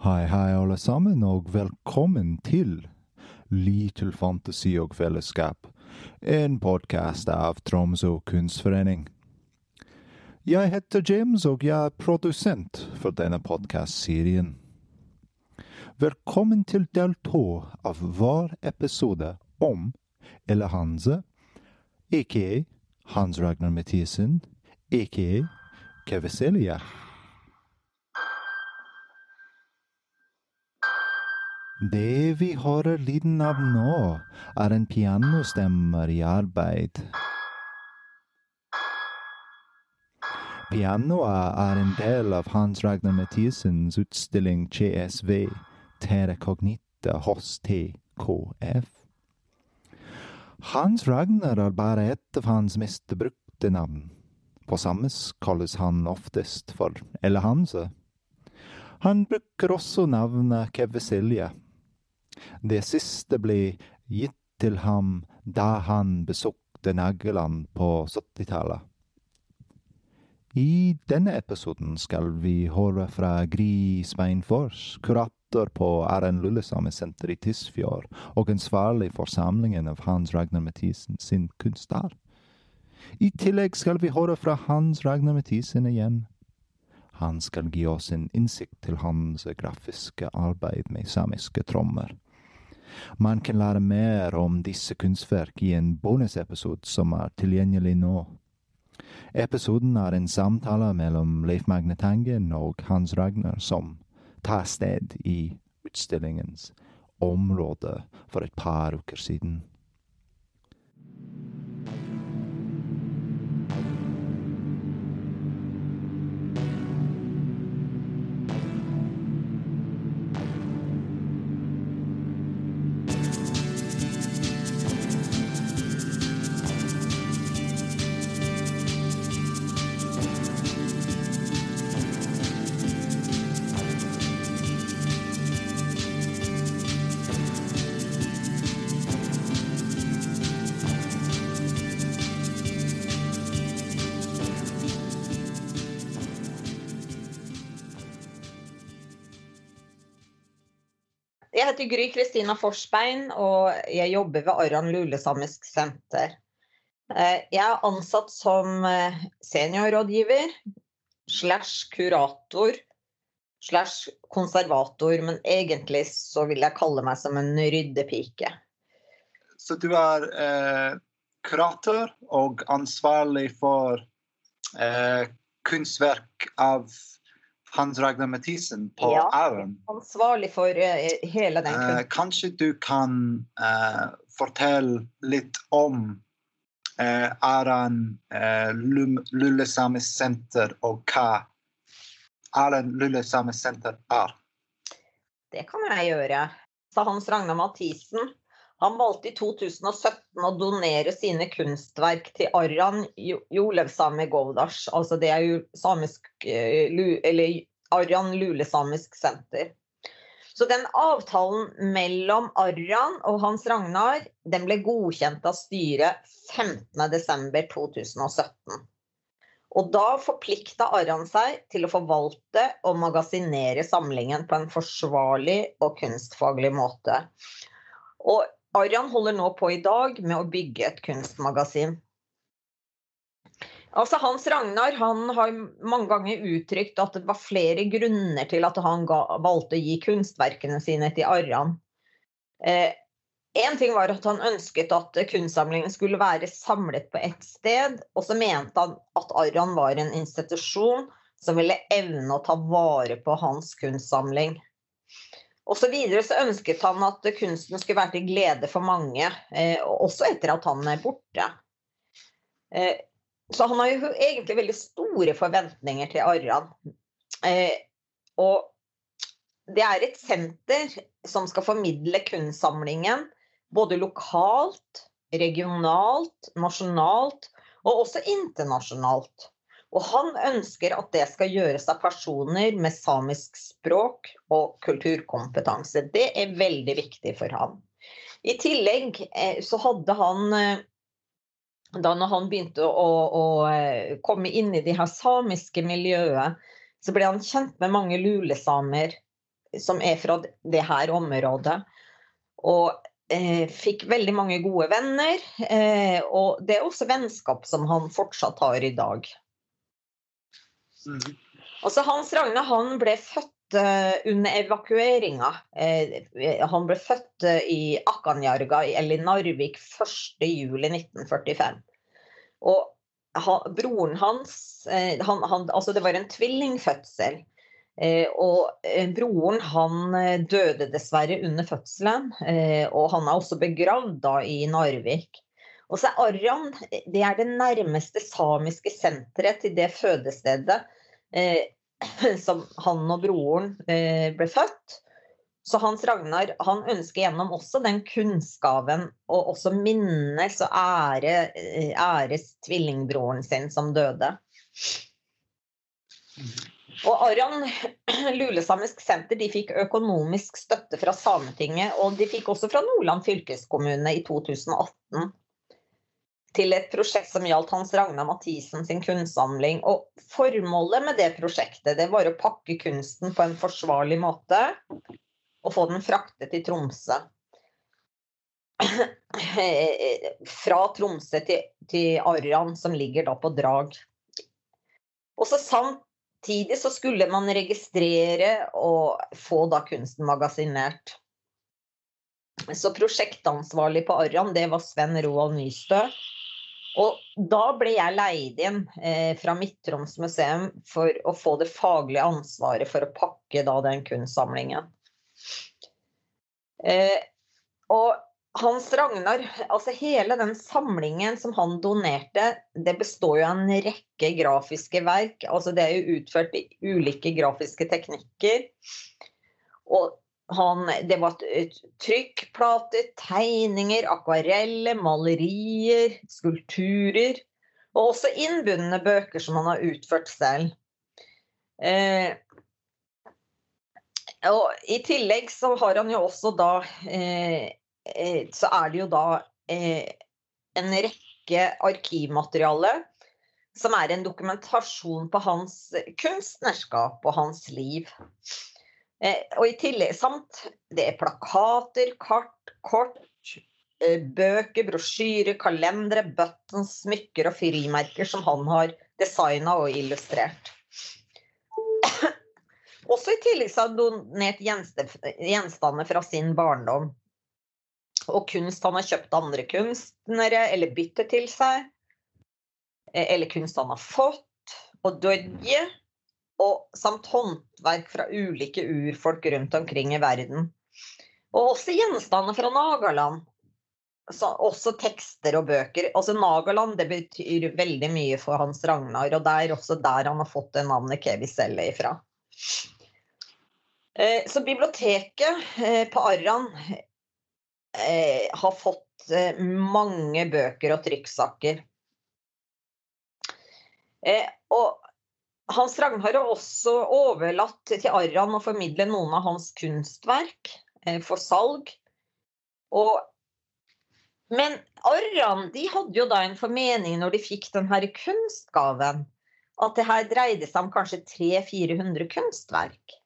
Hei, hei, alle sammen, og velkommen til Little Fantasi og Fellesskap, en podkast av Tromsø kunstforening. Jeg heter James, og jeg er produsent for denne podkastserien. Velkommen til del to av hver episode om Elehanse, aka Hans Ragnar Mathisen, aka Keveselia. Det vi hører lyden av nå, er en pianostemmer i arbeid. Pianoet er en del av Hans Ragnar Mathiesens utstilling CSV Terecognita, hos TKF. Hans Ragnar er bare et av hans mest brukte navn. På samme kalles han oftest for Elehanse. Han bruker også navnet Kevesilje. Det siste ble gitt til ham da han besøkte Nageland på 70-tallet. I denne episoden skal vi høre fra Gry Sveinfors, kurator på RN Lillesamme senter i Tysfjord, og ansvarlig for samlingen av Hans Ragnar Mathisen sin kunstarv. I tillegg skal vi høre fra Hans Ragnar Mathisen igjen. Han skal gi oss en innsikt til hans grafiske arbeid med samiske trommer. Man kan lære mer om disse kunstverk i en bonusepisode som er tilgjengelig nå. Episoden er en samtale mellom Leif Magne Tangen og Hans Ragnar som tar sted i utstillingens område for et par uker siden. Jeg heter Gry Kristina Forsbein, og jeg jobber ved Arran Lulesamisk senter. Eh, Jeg er ansatt som eh, seniorrådgiver slash kurator slash konservator, men egentlig så vil jeg kalle meg som en ryddepike. Så du er eh, kurator og ansvarlig for eh, kunstverk av Hans Ragnar Mathisen på Ja. Æren. Ansvarlig for eh, hele den Eh, kunsten. kanskje du kan eh, fortelle litt om eh, Æren Lulesamisk senter og hva Æren Lulesamisk senter er. Det kan jeg gjøre. Så Hans Ragnar Mathisen han valgte i 2017 å donere sine kunstverk til Arran Jo- Jolevsame Govdars. Altså det er jo samisk eh, Eller Arran Lulesamisk senter. Så den avtalen mellom Arran og Hans Ragnar den ble godkjent av styret 15.12.2017. Og da forplikta Arran seg til å forvalte og magasinere samlingen på en forsvarlig og kunstfaglig måte. Og Arran holder nå på i dag med å bygge et kunstmagasin. Altså Hans Ragnar han har mange ganger uttrykt at det var flere grunner til at han ga, valgte å gi kunstverkene sine til Arran. Eh, en ting var at han ønsket at kunstsamlingen skulle være samlet på ett sted, og så mente han at Arran var en institusjon som ville evne å ta vare på hans kunstsamling. Og så videre så ønsket han at kunsten skulle være til glede for mange, eh, også etter at han er borte. Eh, så han har jo egentlig veldig store forventninger til Arran. Eh, og det er et senter som skal formidle kunstsamlingen både lokalt, regionalt, nasjonalt og også internasjonalt. Og han ønsker at det skal gjøres av personer med samisk språk og kulturkompetanse. Det er veldig viktig for han. I tillegg eh, så hadde han eh, da når han begynte å, å eh, komme inn i det her samiske miljøet, så ble han kjent med mange lulesamer som er fra det her området. Og eh, fikk veldig mange gode venner. Eh, og det er også vennskap som han fortsatt har i dag. Mm. Altså Hans Ragne han ble født eh, under evakueringa. Eh, han ble født eh, i Akkanjarga eller Narvik 1.7.1945. Og han, broren hans han, han, altså Det var en tvillingfødsel. Og broren han døde dessverre under fødselen, og han er også begravd da i Narvik. Og så er Arran det er det nærmeste samiske senteret til det fødestedet eh, som han og broren eh, ble født. Så Hans Ragnar han ønsker gjennom også den kunnskapen og også minnes og ære, æres tvillingbroren sin som døde. Og Aran lulesamisk senter de fikk økonomisk støtte fra Sametinget, og de fikk også fra Nordland fylkeskommune i 2018 til et prosjekt som gjaldt Hans Ragnar Mathisen sin kunstsamling. Og formålet med det prosjektet det var å pakke kunsten på en forsvarlig måte og få den fraktet til Tromsø. Fra Tromsø til, til Arran, som ligger da på Drag. Og så Samtidig så skulle man registrere og få da kunsten magasinert. Så prosjektansvarlig på Arran, det var Sven Roald Nystø. Og da ble jeg leid inn eh, fra Midt-Troms museum for å få det faglige ansvaret for å pakke da den kunstsamlingen. Eh, og hans Ragnar, altså hele den samlingen som han donerte, det består jo av en rekke grafiske verk. Altså det er jo utført i ulike grafiske teknikker. Og han, det var trykkplater, tegninger, akvareller, malerier, skulpturer. Og også innbundne bøker som han har utført selv. Eh, og I tillegg så har han jo også da eh, Eh, så er det jo da eh, en rekke arkivmateriale som er en dokumentasjon på hans kunstnerskap og hans liv. Eh, og i tillegg samt det er plakater, kart, kort, bøker, brosjyrer, kalendere, buttons, smykker og frimerker som han har designa og illustrert. Også i tillegg har han donert gjenstander fra sin barndom og kunst han har kjøpt andre kunstnere eller byttet til seg. Eh, eller kunst han har fått. Og dodje. Og samt håndverk fra ulike urfolk rundt omkring i verden. Og også gjenstander fra Nagaland. Så også tekster og bøker. Også Nagaland det betyr veldig mye for Hans Ragnar, og det er også der han har fått det navnet Keviselle ifra. Eh, så biblioteket eh, på Arran eh, har fått mange bøker og trykksaker. Og Hans Ragnar har også overlatt til Arran å formidle noen av hans kunstverk eh, for salg. Og, men Arran de hadde jo da en formening når de fikk denne kunstgaven, at det her dreide seg om kanskje 300-400 kunstverk.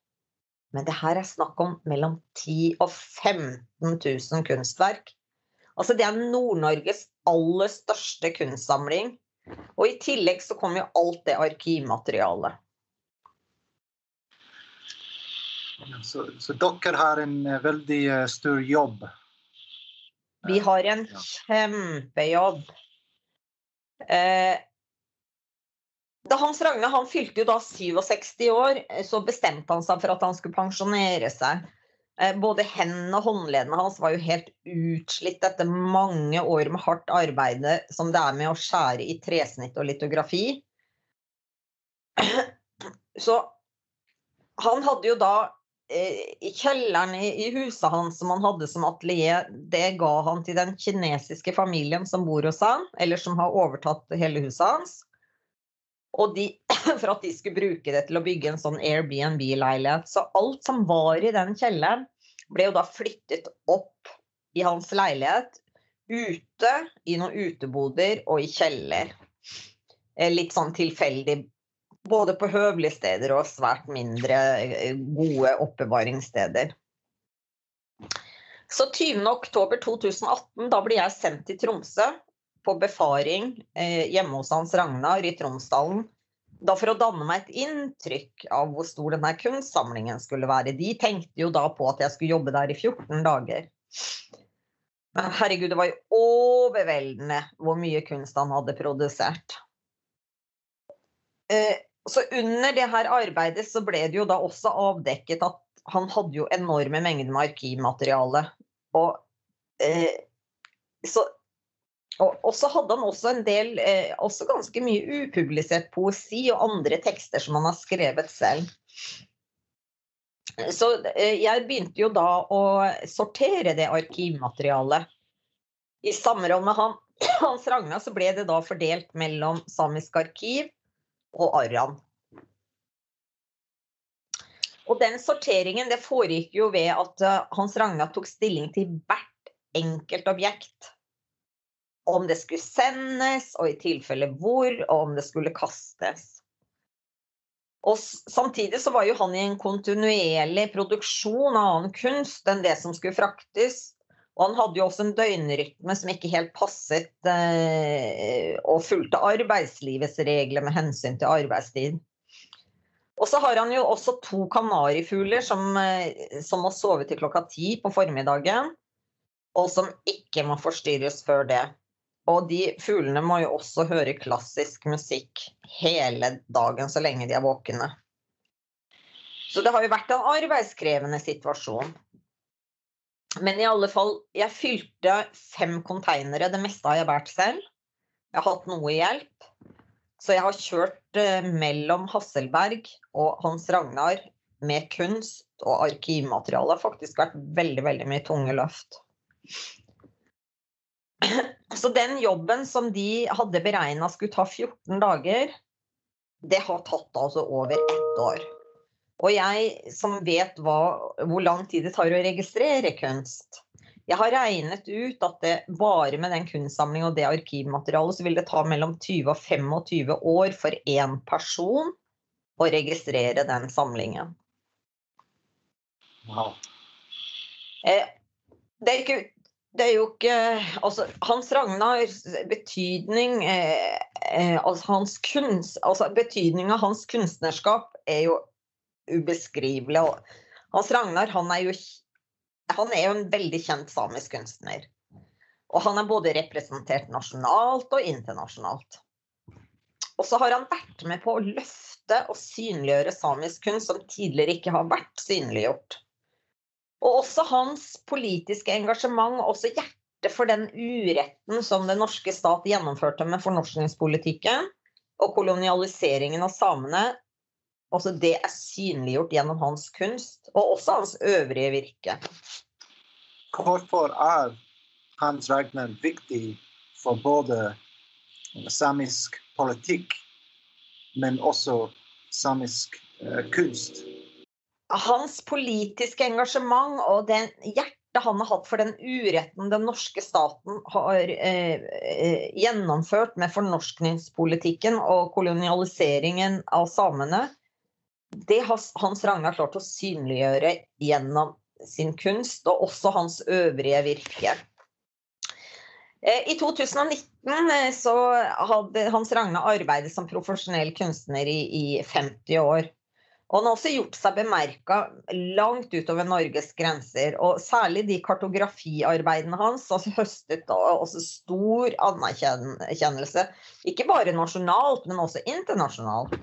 Men det her er snakk om mellom 10 og 15 000 kunstverk. Altså det er Nord-Norges aller største kunstsamling. Og i tillegg så kom jo alt det arkivmaterialet. Så, så, dere har en eh, veldig eh, stor jobb? Vi har en kjempejobb. Eh, da Hans Ragne han fylte jo da 67 år, så bestemte han seg for at han skulle pensjonere seg. Eh, både hendene og håndleddene hans var jo helt utslitt etter mange år med hardt arbeid som det er med å skjære i tresnitt og litografi. Så han hadde jo da eh, i kjelleren i huset hans som han hadde som atelier, det ga han til den kinesiske familien som bor hos han, eller som har overtatt hele huset hans. Og de, for at de skulle bruke det til å bygge en sånn Airbnb-leilighet. Så alt som var i den kjelleren, ble jo da flyttet opp i hans leilighet. Ute, i noen uteboder og i kjeller. Eh, litt sånn tilfeldig Både på høvelige steder og svært mindre eh, gode oppbevaringssteder. Så 20.10.2018, da blir jeg sendt til Tromsø på befaring eh, hjemme hos Hans Ragnar i Tromsdalen. Da for å danne meg et inntrykk av hvor stor denne kunstsamlingen skulle være. De tenkte jo da på at jeg skulle jobbe der i 14 dager. Men herregud, det var jo overveldende hvor mye kunst han hadde produsert. Eh, så under det her arbeidet så ble det jo da også avdekket at han hadde jo enorme mengder med arkivmateriale. Og, eh, så, og, så hadde han også en del, eh, også ganske mye upublisert poesi og andre tekster som han har skrevet selv. Så eh, jeg begynte jo da å sortere det arkivmaterialet. I samråd med han, Hans Ragna så ble det da fordelt mellom Samisk arkiv og Arran. Og den sorteringen det foregikk jo ved at uh, Hans Ragna tok stilling til hvert enkelt objekt. Om det skulle sendes, og i tilfelle hvor, og om det skulle kastes. Og samtidig så var jo han i en kontinuerlig produksjon av annen kunst enn det som skulle fraktes. Og han hadde jo også en døgnrytme som ikke helt passet eh, og fulgte arbeidslivets regler med hensyn til arbeidstid. Og så har han jo også to kanarifugler som, eh, som må sove til klokka ti på formiddagen. Og som ikke må forstyrres før det. Og de fuglene må jo også høre klassisk musikk hele dagen så lenge de er våkne. Så det har jo vært en arbeidskrevende situasjon. Men i alle fall, jeg fylte fem konteinere. Det meste har jeg båret selv. Jeg har hatt noe hjelp. Så jeg har kjørt eh, mellom Hasselberg og Hans Ragnar med kunst og arkivmateriale. Det har faktisk vært veldig, veldig mye tunge løft. Så den jobben som de hadde beregna skulle ta 14 dager, det har tatt altså over ett år. Og jeg som vet hva, hvor lang tid det tar å registrere kunst, jeg har regnet ut at det bare med den kunstsamlingen og det arkivmaterialet, så vil det ta mellom 20 og 25 år for én person å registrere den samlingen. Wow. Eh, det er, ikke, det er jo ikke Altså, Hans Ragnars betydning eh, eh altså hans kunst, altså Betydningen av hans kunstnerskap er jo ubeskrivelig. Hans Ragnar han er jo han er jo en veldig kjent samisk kunstner. Og han er både representert nasjonalt og internasjonalt. Og så har han vært med på å løfte og synliggjøre samisk kunst som tidligere ikke har vært synliggjort. Og også hans politiske engasjement og også hjertet for den uretten som den norske stat gjennomførte med fornorskningspolitikken og kolonialiseringen av samene, også det er synliggjort gjennom hans kunst, og også hans øvrige virke. Hvorfor er Hans Ragnar viktig for både samisk politikk, men også samisk uh, kunst? Hans politiske engasjement og den hjertet han har hatt for den uretten den norske staten har eh, eh gjennomført med fornorskningspolitikken og kolonialiseringen av samene, det har Hans Ragnar klart å synliggjøre gjennom sin kunst, og også hans øvrige virke. Eh, I 2019 eh, så hadde Hans Ragnar arbeidet som profesjonell kunstner i, i 50 år. Og han har også gjort seg bemerka langt utover Norges grenser. Og særlig de kartografiarbeidene hans har høstet også stor anerkjennelse. Ikke bare nasjonalt, men også internasjonalt.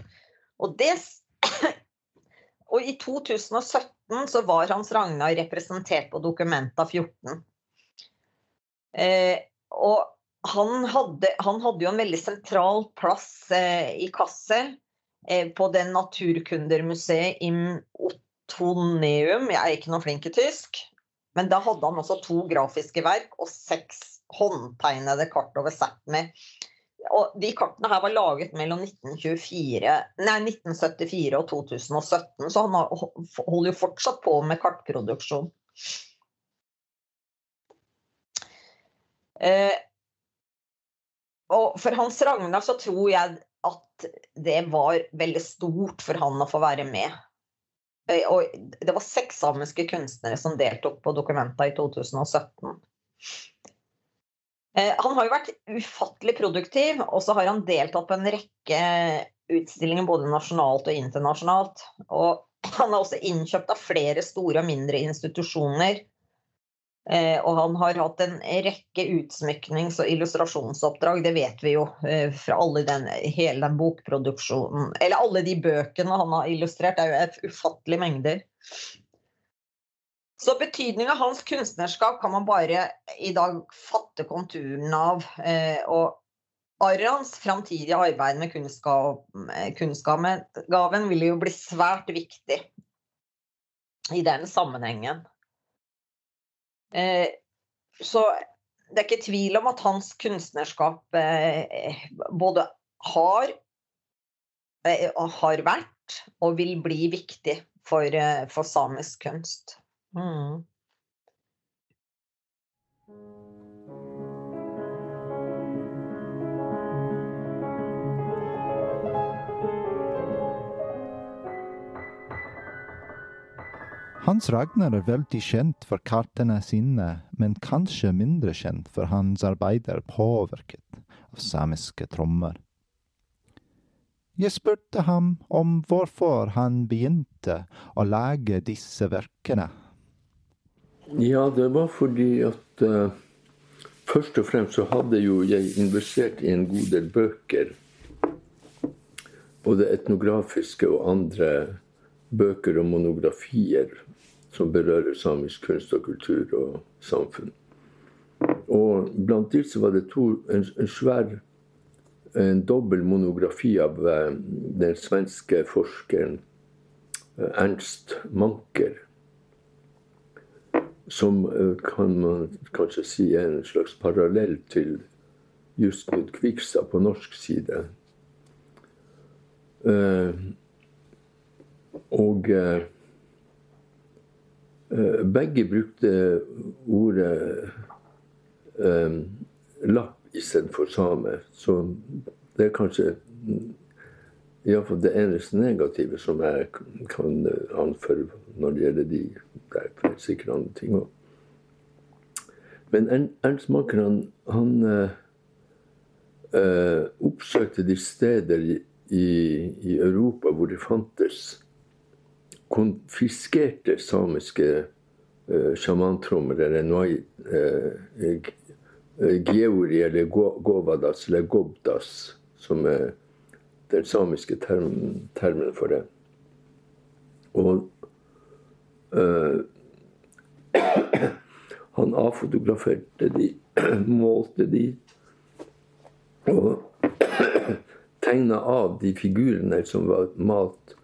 Og det og i 2017 så var Hans Ragnar representert på Dokumenta 14. Eh, og han hadde, han hadde, jo en veldig sentral plass eh, i Kassel. Eh, på det naturkundermuseet im Otoneum. Jeg er ikke noe flink i tysk. Men da hadde han også to grafiske verk og seks håndtegnede kart over Sápmi og de kartene her var laget mellom 1924, nei, 1974 og 2017, så han holder jo fortsatt på med kartproduksjon. Eh, og for Hans Ragnar så tror jeg at det var veldig stort for han å få være med. Eh, og det var seks samiske kunstnere som deltok på Dokumenta i 2017. Eh, han har jo vært ufattelig produktiv, og så har han deltatt på en rekke utstillinger både nasjonalt og internasjonalt. Og han er også innkjøpt av flere store og mindre institusjoner og han har hatt en rekke utsmyknings- og illustrasjonsoppdrag, det vet vi jo eh, fra alle den, hele den bokproduksjonen Eller alle de bøkene han har illustrert, det er jo ufattelige mengder. Så betydningen av hans kunstnerskap kan man bare i dag fatte konturen av. Eh, og Arrans framtidige arbeid med kunstgaven vil jo bli svært viktig i den sammenhengen. Eh, så det er ikke tvil om at hans kunstnerskap eh, både har, eh, har vært og vil bli viktig for, for samisk kunst. Mm. Hans Ragnar er veldig kjent for kartene sine, men kanskje mindre kjent for hans arbeider påvirket av samiske trommer. Jeg spurte ham om hvorfor han begynte å lage disse verkene. Ja, det var fordi at uh, først og fremst så hadde jo jeg investert i en god del bøker. Både etnografiske og andre bøker og monografier som berører samisk kunst og kultur og samfunn. Og blant disse var det to, en, en svær en dobbel monografi av uh, den svenske forskeren uh, Ernst Manker. Som uh, kan man kanskje si er en slags parallell til Justmund Kvikstad på norsk side. og Eh, begge brukte ordet um, lapp istedenfor same. Så det er kanskje iallfall det eneste negative som jeg kan anføre når det gjelder de. Det er sikkert andre ting òg. Men Ernst Macker han, han uh, oppsøkte de steder i, i Europa hvor det fantes konfiskerte samiske uh, sjamantrommer, eller noi, uh, geori eller govadas, eller gobdas, som er den samiske termen, termen for det. Og uh, han avfotograferte de, målte de, og tegna av de figurene som var malt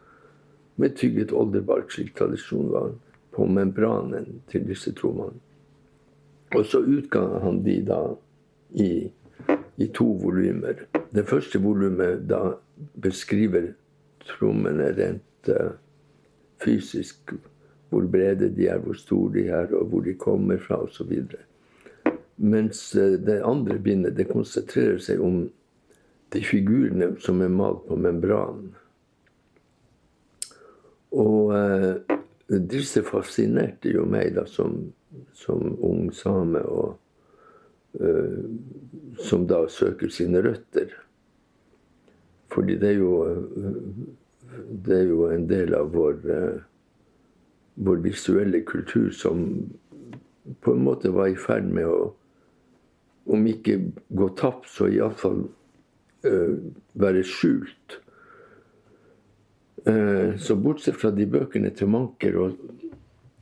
med tygget oldebark, slik tradisjonen var, på membranen til disse trommene. Og så utga han de da i, i to volumer. Det første volumet da beskriver trommene rent uh, fysisk. Hvor brede de er, hvor store de er, og hvor de kommer fra osv. Mens uh, det andre bindet det konsentrerer seg om de figurene som er malt på membranen. Og eh, disse fascinerte jo meg da som, som ung same, og eh, som da søker sine røtter. Fordi det er jo, det er jo en del av vår, eh, vår visuelle kultur som på en måte var i ferd med å om ikke gå tapt, så iallfall uh, være skjult. Eh, så bortsett fra de bøkene til Manker og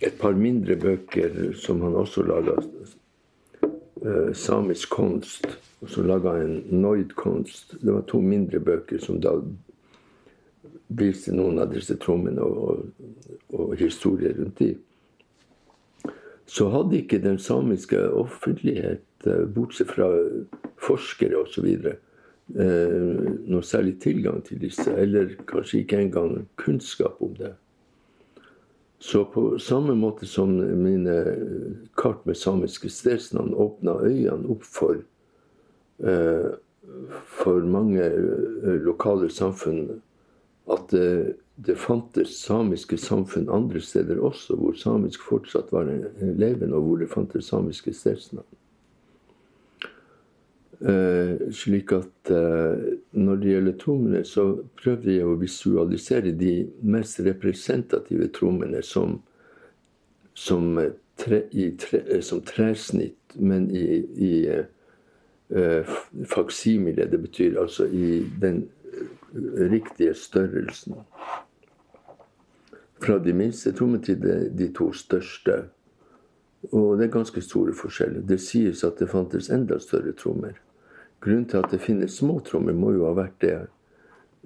et par mindre bøker som han også laga, eh, samisk kunst, og så laga en Noid-kunst Det var to mindre bøker som da viste noen av disse trommene og, og, og historier rundt de. Så hadde ikke den samiske offentlighet, eh, bortsett fra forskere osv., noe særlig tilgang til disse, eller kanskje ikke engang kunnskap om det. Så på samme måte som mine kart med samiske stedsnavn åpna øynene opp for eh, for mange eh, lokale samfunn at det, det, fantes samiske samfunn andre steder også, hvor samisk fortsatt var levende, og hvor det fantes samiske stedsnavn. Eh, slik at eh, når det gjelder trommene, så prøvde jeg å visualisere de mest representative trommene som, som, tre, tre, som tresnitt, men i, i eh, faksimile. Det betyr altså i den riktige størrelsen. Fra de minste trommene til de, de to største. Og det er ganske store forskjeller. Det sies at det fantes enda større trommer. Grunnen til at det finnes små trommer, må jo ha vært det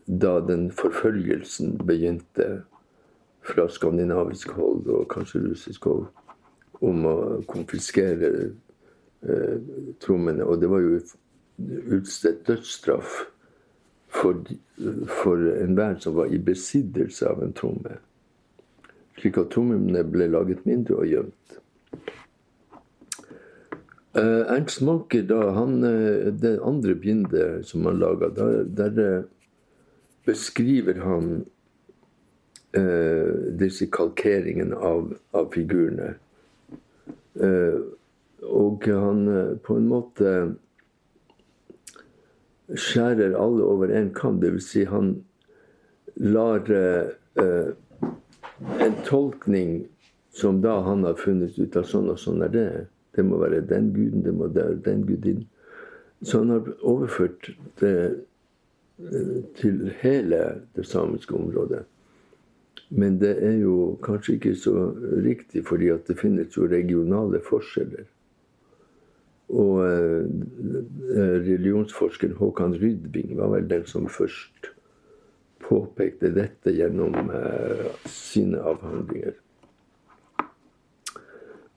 da den forfølgelsen begynte fra skandinavisk hold og kanskje russisk hold om å konfiskere eh, trommene. Og det var jo utstedt dødsstraff for, for enhver som var i besittelse av en tromme. Slik at trommene ble laget mindre og gjemt. Uh, Ernst Manke, da, han, uh, det andre bindet som han laga, der, der uh, beskriver han disse kalkeringene av, av figurene. og han på en måte skjærer alle over én kam. Dvs. Si han lar uh, en tolkning som da han har funnet ut av sånn og sånn er det. Det må være den guden, det må være den gudinnen. Så han har overført det uh, til hele det samiske området. Men det er jo kanskje ikke så riktig, fordi det finnes jo regionale forskjeller. Og eh, religionsforskeren Håkan Rydving var vel den som først påpekte dette gjennom eh, sine avhandlinger.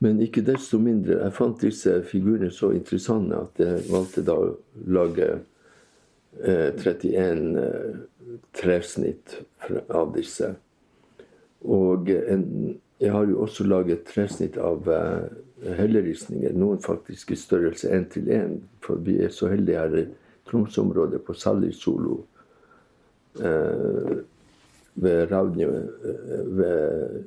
Men ikke desto mindre. Jeg fant disse figurene så interessante at jeg valgte da å lage 31 eh, tresnitt av disse. Og en, jeg har jo også laget tresnitt av helleristninger. Noen faktisk i størrelse én til én. For vi er så heldige her i Tromsø-området på Sallisolo. Eh, ved Ravnje, ved,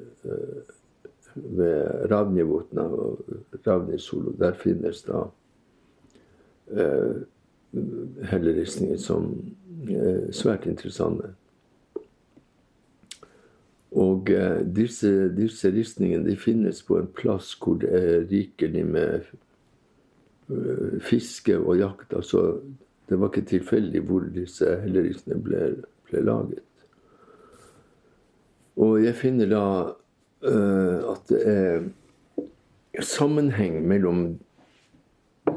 eh, ved Ravnjevotna og Ravnisolo. Der finnes da eh, helleristninger som er svært interessante. Og eh, disse, disse ristningene de finnes på en plass hvor det er rikelig med uh, fiske og jakt. Altså, det var ikke tilfeldig hvor disse helleristene ble, ble, laget. Og jeg finner da at det er sammenheng mellom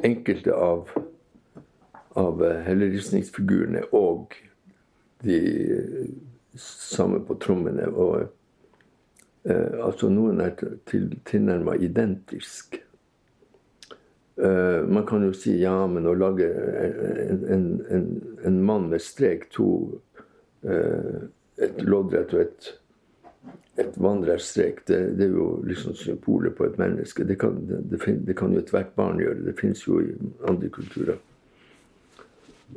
enkelte av, av helleristningsfigurene og de samme på trommene. Og eh, altså noen er til, tilnærma identisk. Uh, man kan jo si ja, men å lage en, en, en, en mann med strek, to uh, Et loddrett og et, et vandrerstrek, det, det, er jo liksom symbolet på et menneske. Det kan, det, det kan jo ethvert barn gjøre. Det fins jo i andre kulturer.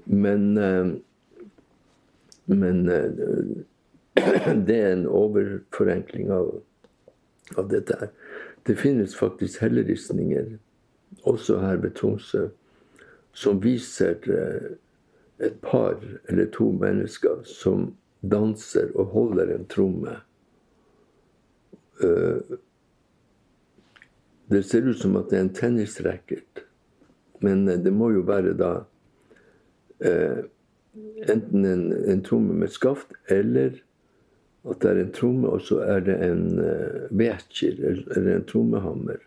Men uh, men det er en overforenkling av, av dette her. Det finnes faktisk helleristninger, også her ved Tromsø, som viser eh, et par eller to mennesker som danser og holder en tromme. Eh, det ser ut som at det er en tennisracket, men eh, det må jo være da enten en, en tromme med skaft eller at det er en tromme, og så er det en vekir, eller en trommehammer.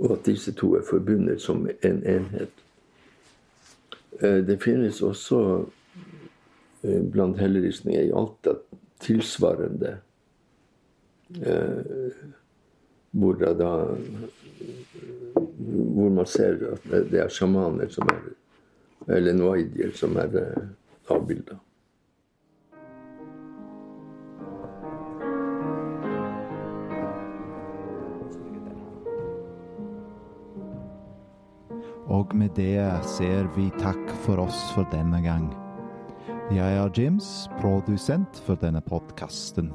Og at disse to er forbundet som en enhet. Det finnes også blant helleristninger i Alta tilsvarende hvor, da, hvor man ser at det er sjamaner som er Eller noaidier som er avbilda. Og med det ser vi takk for oss for denne gang. Jeg er Jims, produsent for denne podkasten.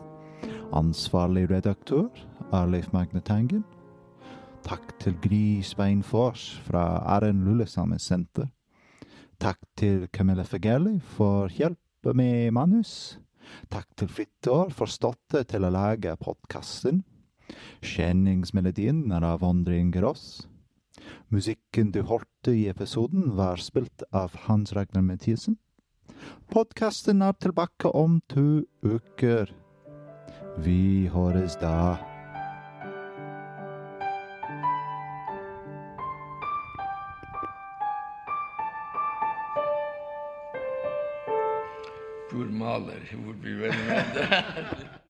Ansvarlig redaktør er Leif Magne Tangen. Takk til Gry Sveinfors fra RN Lullesamens senter. Takk til Camilla Fagelli for hjelp med manus. Takk til Frittor for støtte til å lage podkasten. Kjenningsmelodien er av Ondre Ingerås. Musikken du hørte i episoden, var spilt av Hans Ragnar Mathisen. Podkasten er tilbake om to uker. Vi høres da. Hvor maler, hvor blir venner med det?